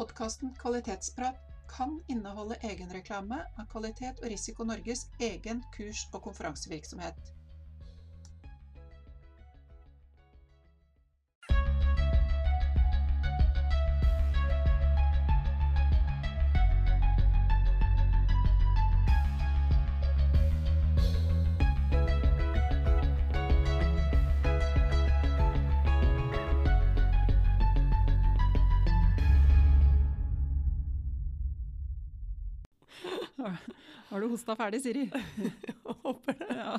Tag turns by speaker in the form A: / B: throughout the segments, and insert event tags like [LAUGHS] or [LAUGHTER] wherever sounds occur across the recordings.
A: Podkasten Kvalitetsprat kan inneholde egenreklame av Kvalitet og Risiko Norges egen kurs- og konferansevirksomhet.
B: Har du hosta ferdig, Siri? [LAUGHS]
C: Jeg Håper det.
B: Ja.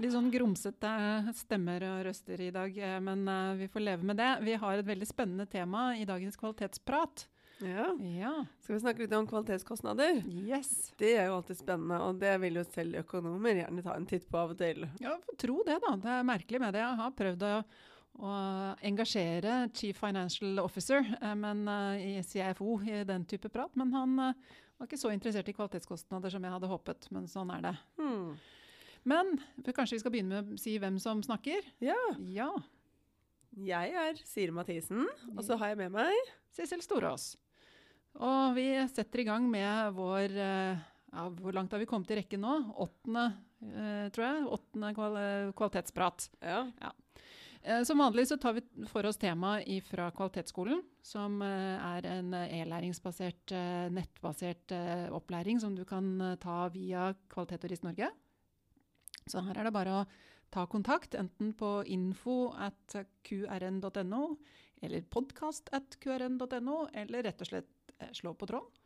B: Litt sånn grumsete stemmer og røster i dag, eh, men eh, vi får leve med det. Vi har et veldig spennende tema i dagens kvalitetsprat.
C: Ja.
B: Ja.
C: Skal vi snakke litt om kvalitetskostnader?
B: Yes.
C: Det er jo alltid spennende, og det vil jo selv økonomer gjerne ta en titt på av og til.
B: Ja, tro det, da. Det er merkelig med det. Jeg har prøvd å, å engasjere Chief Financial Officer eh, men, i CFO i den type prat, men han var ikke så interessert i kvalitetskostnader som jeg hadde håpet. Men sånn er det.
C: Hmm.
B: Men kanskje vi skal begynne med å si hvem som snakker?
C: Ja.
B: Ja.
C: Jeg er Siri Mathisen, og så har jeg med meg
B: Sissel Storås. Og vi setter i gang med vår eh, ja, Hvor langt har vi kommet i rekken nå? Åttende, eh, tror jeg. Åttende kval kvalitetsprat.
C: Ja.
B: Eh, Som vanlig så tar vi for oss temaet fra Kvalitetsskolen, som eh, er en e-læringsbasert, eh, nettbasert eh, opplæring som du kan eh, ta via Kvalitet og Rist Norge. Så her er det bare å ta kontakt, enten på info at qrn.no, eller podkast at qrn.no, eller rett og slett eh, slå på tråden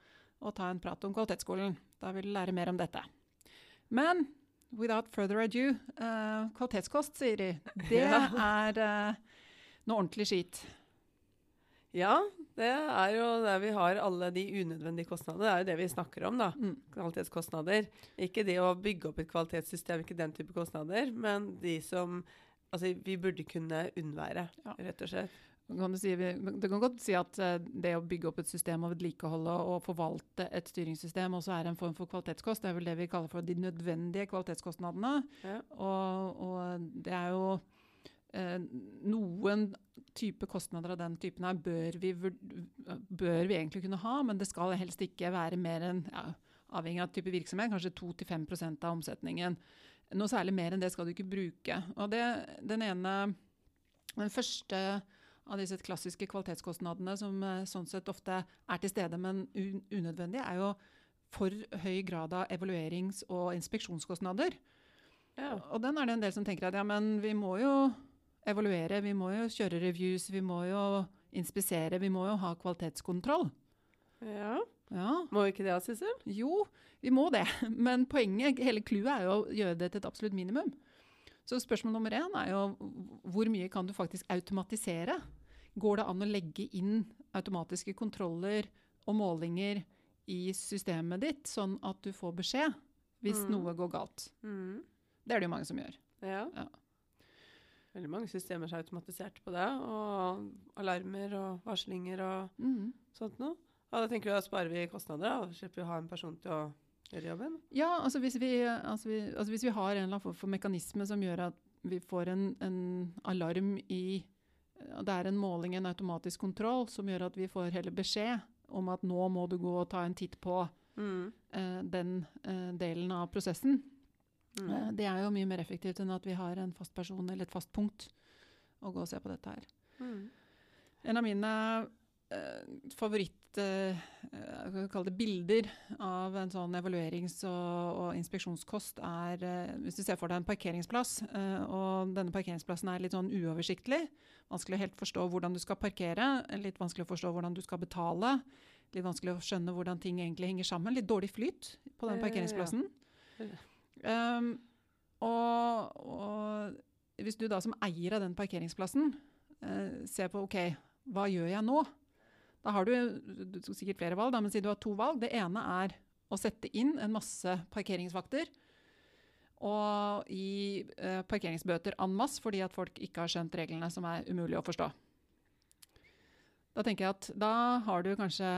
B: og ta en prat om Kvalitetsskolen. Da vil du lære mer om dette. Men without further ado, uh, kvalitetskost, sier de. [LAUGHS] Det
C: Ja.
B: er uh, noe ordentlig skit.
C: ja, det er jo der vi har alle de unødvendige kostnadene. Det er jo det vi snakker om, da.
B: Mm.
C: Kvalitetskostnader. Ikke det å bygge opp et kvalitetssystem, ikke den type kostnader, men de som altså, vi burde kunne unnvære,
B: Ja.
C: rett og slett.
B: Kan si, du kan godt si at eh, det å bygge opp et system og vedlikeholde og forvalte et styringssystem også er en form for kvalitetskost. Det er vel det vi kaller for de nødvendige kvalitetskostnadene.
C: Ja.
B: Og, og det er jo eh, Noen type kostnader av den typen her bør vi, bør vi egentlig kunne ha, men det skal helst ikke være mer enn ja, avhengig av type virksomhet, kanskje 2-5 av omsetningen. Noe særlig mer enn det skal du ikke bruke. Og det, den ene, den første av disse klassiske kvalitetskostnadene som eh, sånn sett ofte er til stede, men unødvendig, unødvendige, er jo for høy grad av evaluerings- og inspeksjonskostnader.
C: Ja.
B: Og den er det en del som tenker at ja, men vi må jo evaluere, vi må jo kjøre reviews, vi må jo inspisere, vi må jo ha kvalitetskontroll.
C: ja.
B: Ja,
C: Må vi ikke det, Sissel?
B: jo, vi må det. [LAUGHS] Men poenget, hele clouet er jo å gjøre det til et absolutt minimum. Så spørsmål nummer én er jo hvor mye kan du faktisk automatisere? Går det an å legge inn automatiske kontroller og målinger i systemet ditt, sånn at du får beskjed hvis
C: Mm.
B: noe går galt?
C: Mm.
B: Det er det jo mange som gjør.
C: Ja.
B: Ja.
C: Veldig mange systemer er automatisert på det, og alarmer og varslinger og
B: mm.
C: sånt noe. Og da tenker du da sparer vi kostnader, og slipper vi å ha en person til å gjøre jobben.
B: Ja, altså hvis vi, altså vi, altså hvis vi har en eller annen form for mekanisme som gjør at vi får en, en alarm i Det er en måling, en automatisk kontroll, som gjør at vi får heller beskjed om at nå må du gå og ta en titt på
C: Mm.
B: uh, den uh, delen av prosessen.
C: Mm.
B: Uh, det er jo mye mer effektivt enn at vi har en fast person eller et fast punkt å gå og se på dette her.
C: Mm.
B: En av mine favoritt eh, kan bilder av en sånn evaluerings- og, og inspeksjonskost er eh, Hvis du ser for deg en parkeringsplass, eh, og denne parkeringsplassen er litt sånn uoversiktlig, vanskelig å helt forstå hvordan du skal parkere, litt vanskelig å forstå hvordan du skal betale, litt vanskelig å skjønne hvordan ting egentlig henger sammen, litt dårlig flyt på den parkeringsplassen.
C: Ja.
B: Um, og, og hvis du da som eier av den parkeringsplassen eh, ser på ok, hva gjør jeg nå? Da har du, du sikkert flere valg, da, men si du har to valg. Det ene er å sette inn en masse parkeringsvakter og gi eh, parkeringsbøter en masse fordi at folk ikke har skjønt reglene som er umulig å forstå. Da tenker jeg at da har du kanskje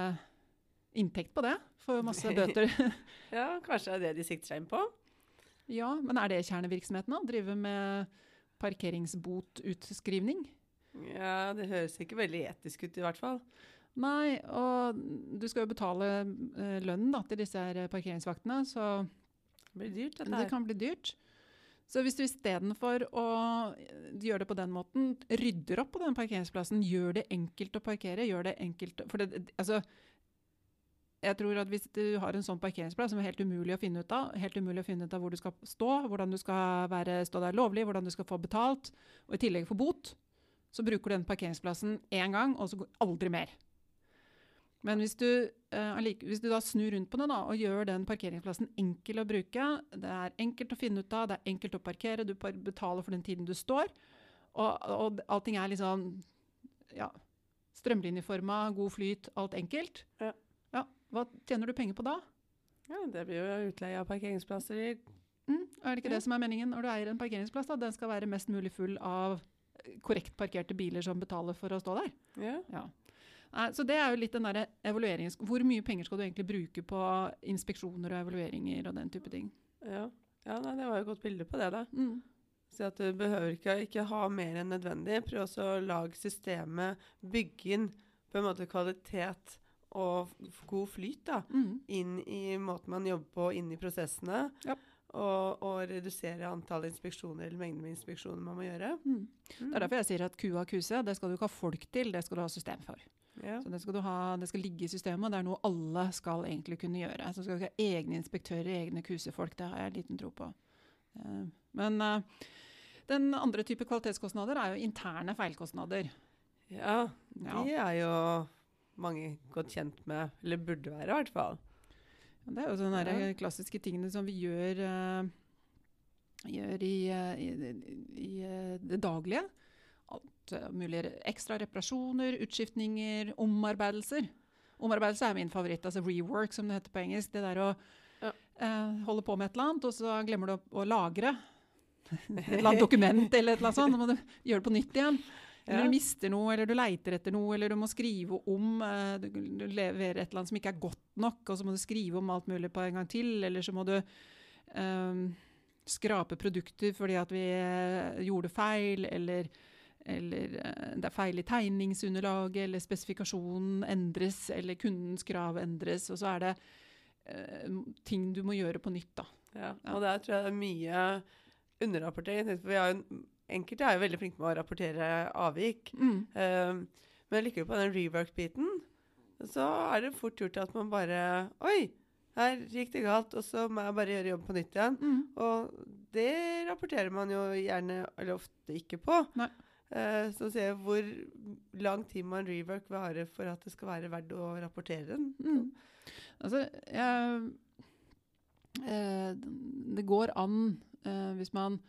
B: inntekt på det for masse bøter. [LAUGHS] [LAUGHS]
C: Ja, kanskje det er det de sikter seg inn på.
B: Ja, men er det kjernevirksomheten å drive med parkeringsbotutskrivning?
C: Ja, det høres ikke veldig etisk ut i hvert fall.
B: Nei, og du skal jo betale eh, lønnen da, til disse her parkeringsvaktene, så
C: Det blir dyrt, dette
B: det kan bli dyrt. Så hvis du istedenfor å eh, gjøre det på den måten, rydder opp på den parkeringsplassen, gjør det enkelt å parkere, gjør det enkelt For det, altså jeg tror at Hvis du har en sånn parkeringsplass som er helt umulig å finne ut av, helt umulig å finne ut av hvor du skal stå, hvordan du skal være, stå der lovlig, hvordan du skal få betalt, og i tillegg få bot, så bruker du den parkeringsplassen én gang, og så går aldri mer. Men hvis du, uh, hvis du da snur rundt på det da, og gjør den parkeringsplassen enkel å bruke, det er enkelt å finne ut av, det er enkelt å parkere, du betaler for den tiden du står, og, og allting er liksom ja, strømlinjeforma, god flyt, alt enkelt.
C: Ja.
B: Ja, hva tjener du penger på da?
C: Ja, det blir jo utleie av parkeringsplasser. i-
B: Mm, er det ikke det som er meningen når du eier en parkeringsplass? da? Den skal være mest mulig full av korrekt parkerte biler som betaler for å stå der.
C: Ja.
B: Ja. Nei, så det er jo litt den derre evaluerings... Hvor mye penger skal du egentlig bruke på inspeksjoner og evalueringer og den type ting?
C: Ja. ja, nei, det var jo et godt bilde på det, da.
B: Mm.
C: Så at du behøver ikke, ikke ha mer enn nødvendig. Prøv også å lage systemet, bygge inn på en måte kvalitet og god flyt da,
B: Mm.
C: inn i måten man jobber på, inn i prosessene.
B: Ja.
C: Og, og redusere antall inspeksjoner eller mengden med inspeksjoner man må gjøre.
B: Mm. Det er derfor jeg sier at QA QC det skal du ikke ha folk til, det skal du ha system for.
C: Ja.
B: Så det skal, du ha, det skal ligge i systemet, og det er noe alle skal egentlig kunne gjøre. Så skal du ikke ha egne inspektører, egne QC-folk, det har jeg liten tro på. Eh, Men eh, den andre type kvalitetskostnader er jo interne feilkostnader.
C: ja, de er jo mange godt kjent med, eller burde være i hvert fall.
B: Det er jo sånne
C: Ja.
B: klassiske tingene som vi gjør, eh, gjør i, i, i eh, det daglige. Alt uh, mulig ekstra reparasjoner, utskiftninger, omarbeidelser. Omarbeidelse er min favoritt, altså rework som det heter på engelsk. Det der å
C: Ja.
B: eh, holde på med et eller annet, og så glemmer du å, å lagre [LAUGHS] et eller annet dokument eller et eller annet sånt. Så må du gjøre det på nytt igjen. Eller
C: Ja.
B: du mister noe, eller du leiter etter noe, eller du må skrive om eh, Du, du leverer et eller annet som ikke er godt nok, og så må du skrive om alt mulig på en gang til. Eller så må du eh, skrape produkter fordi at vi eh, gjorde feil, eller, eller eh, det er feil i tegningsunderlaget, eller spesifikasjonen endres, eller kundens krav endres. Og så er det eh, ting du må gjøre på nytt, da.
C: Ja. Og der tror jeg det er mye underrapportering. For vi har jo, enkelte er jo veldig flinke med å rapportere avvik.
B: Mm.
C: Um, men likevel på den rework-biten, så er det fort gjort at man bare Oi, her gikk det galt, og så må jeg bare gjøre jobben på nytt igjen.
B: Mm.
C: Og det rapporterer man jo gjerne, eller ofte ikke på.
B: Nei.
C: Eh, så ser jeg hvor lang tid man rework vil ha for at det skal være verdt å rapportere den.
B: Mm. Altså, jeg, eh, det går an eh, hvis man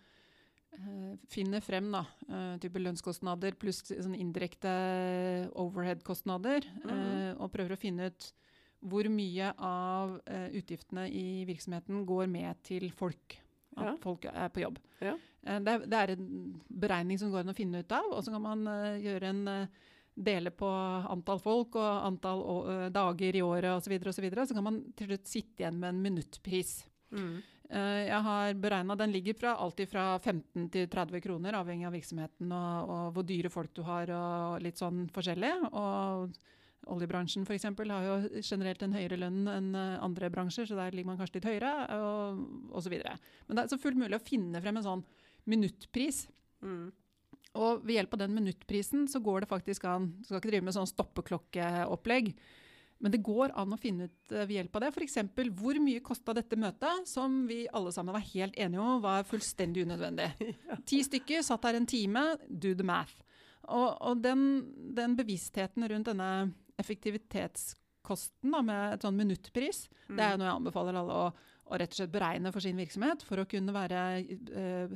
B: finner frem da, type lønnskostnader pluss sånn indirekte overhead-kostnader, eh, og prøver å finne ut hvor mye av utgiftene i virksomheten går med til folk. At
C: Ja.
B: folk er på jobb.
C: Ja.
B: Eh, det, er, det er en beregning som går an å finne ut av, og så kan man eh, gjøre en eh, dele på antall folk og antall dager i året osv., så, videre, og så, så kan man til slutt sitte igjen med en minuttpris.
C: Mm.
B: Jeg har beregna den ligger fra alltid fra 15 til 30 kroner, avhengig av virksomheten og, og hvor dyre folk du har og litt sånn forskjellig. Og oljebransjen f.eks. har jo generelt en høyere lønn enn eh, andre bransjer, så der ligger man kanskje litt høyere, og osv. Men det er så fullt mulig å finne frem en sånn minuttpris.
C: Mm.
B: Og ved hjelp av den minuttprisen så går det faktisk an Du skal ikke drive med sånn stoppeklokkeopplegg. Men det går an å finne ut eh, ved hjelp av det. F.eks. hvor mye kosta dette møtet, som vi alle sammen var helt enige om var fullstendig unødvendig. [LAUGHS] Ti stykker satt her en time, do the math. Og, og den, den bevisstheten rundt denne effektivitetskosten da, med et sånn minuttpris, det er noe jeg anbefaler alle å, å rett og slett beregne for sin virksomhet, for å kunne være øh,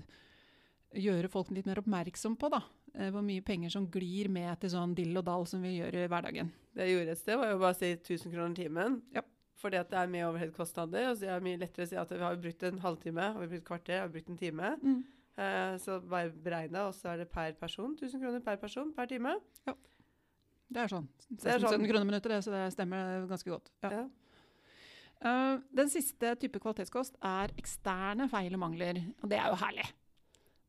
B: gjøre folk litt mer oppmerksom på da, eh, hvor mye penger som glir med til sånn dill og dall som vi gjør i hverdagen.
C: Det jeg gjorde et sted, var jo bare å si 1000 kroner timen.
B: Ja.
C: Fordi at det er mye overhead-kostnader. Og så er det mye lettere å si at vi har brukt en halvtime, har vi brukt kvarter, har vi brukt en time. Eh, så bare beregna, og så er det per person. 1000 kroner per person per time.
B: Det er sånn. 16
C: er sånn.
B: 17 kroner minuttet, det, så det stemmer ganske godt. Ja. Eh, den siste type kvalitetskost er eksterne feil og mangler. Og det er jo herlig.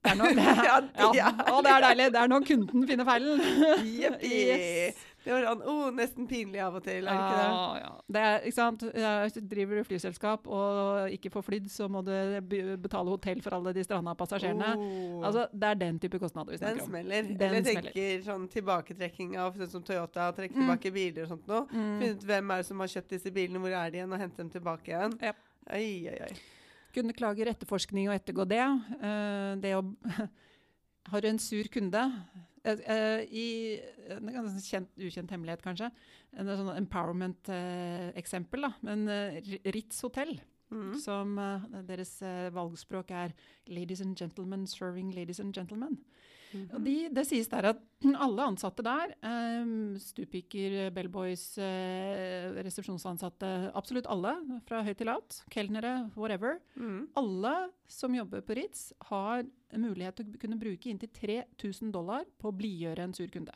B: Det er når, [LAUGHS] det,
C: Ja, det
B: ja, å, det er deilig. Det er når kunden finner feilen.
C: Jeppi. [LAUGHS]
B: Yes.
C: Det var sånn, oh, nesten pinlig av og til, er det ikke det?
B: Ja, ja. Det er, ikke sant? Driver du flyselskap og ikke får flydd, så må du betale hotell for alle de stranda passasjerene.
C: Oh,
B: Altså, det er den type kostnader vi
C: den
B: snakker om.
C: smeller.
B: Den
C: Eller
B: smeller.
C: tenker sånn tilbaketrekking av sånn som Toyota, trekke
B: Mm.
C: tilbake biler og sånt noe.
B: Mm.
C: Finne ut hvem er det som har kjøpt disse bilene, hvor er de igjen, og hente dem tilbake igjen.
B: Yep.
C: Oi, oi, oi.
B: Kundeklager, etterforskning og ettergå det. Eh, det å [LAUGHS] Har du en sur kunde eh, eh, I en ganske kjent, ukjent hemmelighet, kanskje. En sånn empowerment-eksempel. da. Men Ritz hotell,
C: Mm.
B: som deres valgspråk er 'Ladies and gentlemen serving ladies and gentlemen'. Og de, det sies der at [CLEARS THROAT] alle ansatte der, um, stupiker, bellboys, uh, resepsjonsansatte, absolutt alle, fra høyt til lavt, kelnere, whatever,
C: Mm.
B: alle som jobber på Ritz, har mulighet til å kunne bruke inntil 3000 dollar på å blidgjøre en sur kunde.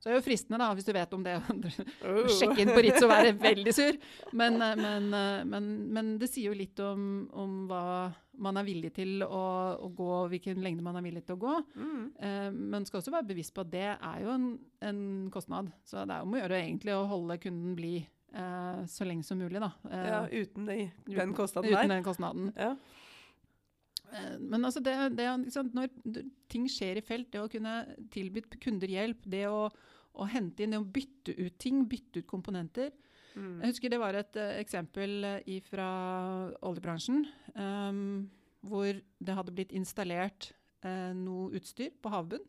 B: Så det er jo fristende, da, hvis du vet om det, å [LAUGHS]
C: Oh.
B: sjekke inn på Ritz og være veldig sur. Men, eh, men, eh, men, men det sier jo litt om, om hva man er villig til å, å gå, hvilken lengde man er villig til å gå.
C: Mm.
B: Eh, men skal også være bevisst på at det er jo en, en kostnad. Så det er om å gjøre egentlig å holde kunden blid eh, så lenge som mulig, da. Eh,
C: Ja, uten de, den
B: uten-
C: kostnaden
B: Uten
C: der.
B: den kostnaden.
C: Ja.
B: Eh, Men altså det, det, liksom, når ting skjer i felt, det å kunne tilby kunder hjelp, det å, å hente inn, det å bytte ut ting, bytte ut komponenter.
C: Mm.
B: Jeg husker det var et eh, eksempel eh, fra oljebransjen, um, hvor det hadde blitt installert uh, noe utstyr på havbunnen.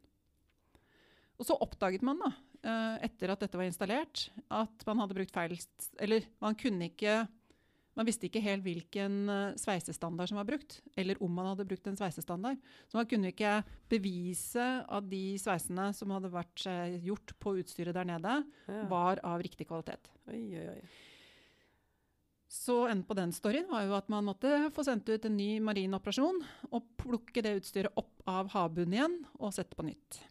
B: Og så oppdaget man, da, uh, etter at dette var installert, at man hadde brukt feil Eller man kunne ikke Man visste ikke helt hvilken eh, sveisestandard som var brukt, eller om man hadde brukt en sveisestandard. Så man kunne ikke bevise at de sveisene som hadde vært eh, gjort på utstyret der nede, var av riktig kvalitet.
C: Oi, oi, oi.
B: Så enden på den storyen var jo at man måtte få sendt ut en ny marin operasjon og plukke det utstyret opp av havbunnen igjen og sette på nytt.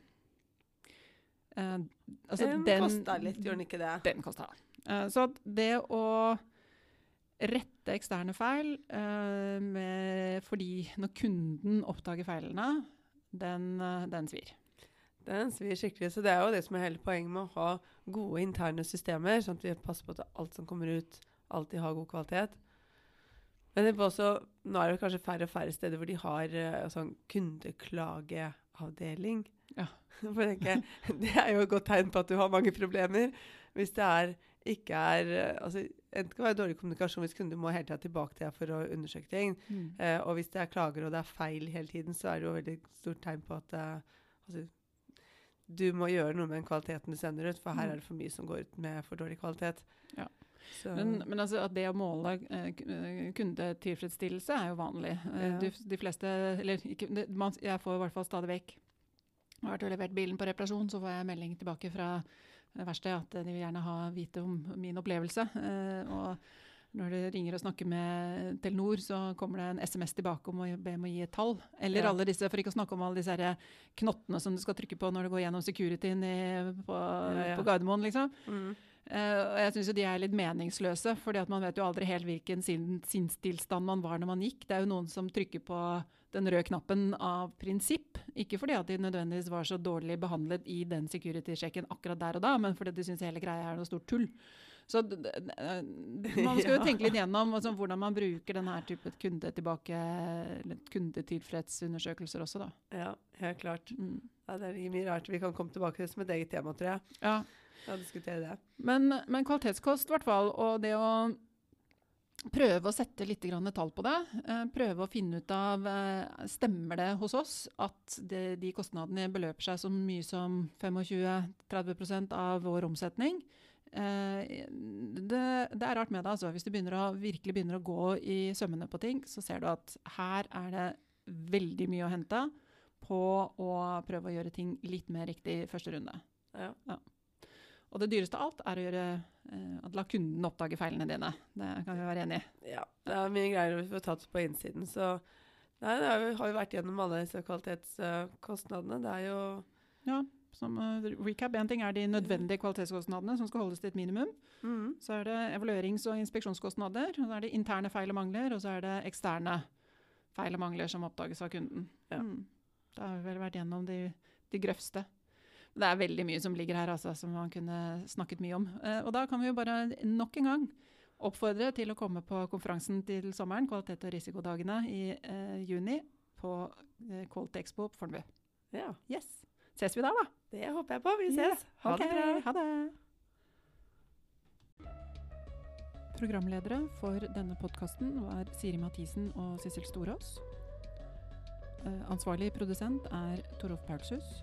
B: Eh, altså
C: den, kosta litt, gjorde den ikke det?
B: Den kosta. Eh, så det å rette eksterne feil uh, med, fordi når kunden oppdager feilene, den, eh, den svir.
C: Den svir skikkelig. Så det er jo det som er hele poenget med å ha gode interne systemer, sånn at vi passer på at alt som kommer ut, alltid har god kvalitet. Men det er også, nå er det kanskje færre og færre steder hvor de har uh, sånn kundeklageavdeling.
B: Ja. [LAUGHS]
C: Tenker, det er jo et godt tegn på at du har mange problemer. Hvis det er, ikke er altså, Enten kan være dårlig kommunikasjon hvis kunder må hele tida tilbake til deg for å undersøke ting. Eh, og hvis det er klager og det er feil hele tiden, så er det jo veldig stort tegn på at eh, altså, du må gjøre noe med den kvaliteten du sender ut, for her
B: Mm.
C: er det for mye som går ut med for dårlig kvalitet.
B: Ja. Men, men altså at det å måle eh, eh, kundetilfredsstillelse er jo vanlig. Eh,
C: Ja.
B: de, de fleste, eller ikke, man, jeg får i hvert fall stadig vekk har vært og levert bilen på reparasjon, så får jeg melding tilbake fra verkstedet at de vil gjerne ha vite om min opplevelse. Eh, og når du ringer og snakker med Telenor, så kommer det en SMS tilbake om å be om å gi et tall. Eller
C: Ja.
B: alle disse, for ikke å snakke om alle disse her knottene som du skal trykke på når du går gjennom securityen i, på,
C: Ja, ja.
B: på Gardermoen, liksom.
C: mm.
B: Uh, og jeg syns de er litt meningsløse, for man vet jo aldri helt hvilken sin, sinnstilstand man var når man gikk. Det er jo noen som trykker på den røde knappen av prinsipp. Ikke fordi at de nødvendigvis var så dårlig behandlet i den security-sjekken akkurat der og da, men fordi de syns hele greia er noe stort tull. Så man skal jo [LAUGHS] tenke litt gjennom altså, hvordan man bruker denne typen kunde tilbake, kundetilfredsundersøkelser også, da.
C: Ja, helt klart.
B: Mm.
C: Ja, det er mye rart. Vi kan komme tilbake til det som et eget tema, tror jeg.
B: Ja.
C: Ja, diskutere det.
B: Men, men kvalitetskost, i hvert fall. Og det å prøve å sette litt grann tall på det. Eh, prøve å finne ut av eh, Stemmer det hos oss at det, de kostnadene beløper seg så mye som 25-30% av vår omsetning? Eh, det, det er rart med det. altså. Hvis du begynner å, virkelig begynner å gå i sømmene på ting, så ser du at her er det veldig mye å hente på å prøve å gjøre ting litt mer riktig første runde.
C: Ja.
B: Og det dyreste av alt er å gjøre, eh, at la kunden oppdage feilene dine. Det kan vi være enig i.
C: ja. Det er mye greier vi får tatt på innsiden, så Nei, det har vi jo vært gjennom alle disse kvalitetskostnadene. Det er jo
B: Ja, som eh, recap, En ting er de nødvendige kvalitetskostnadene som skal holdes til et minimum.
C: mm,
B: Så er det evaluerings- og inspeksjonskostnader. og Så er det interne feil og mangler, og så er det eksterne feil og mangler som oppdages av kunden.
C: Ja.
B: Mm. Da har vi vel vært gjennom de, de grøvste. Det er veldig mye som ligger her altså, som man kunne snakket mye om. Eh, og da kan vi jo bare nok en gang oppfordre til å komme på konferansen til sommeren, kvalitet- og risikodagene i eh, juni, på eh, Quality Expo på Fornebu.
C: Ja.
B: Yes. Ses vi da, da?
C: Det håper jeg på. Vi ses. Ha
B: okay.
C: det bra.
B: Ha det. Programledere for denne podkasten var Siri Mathisen og Sissel Storås. Eh, ansvarlig produsent er Torolf Paulshus.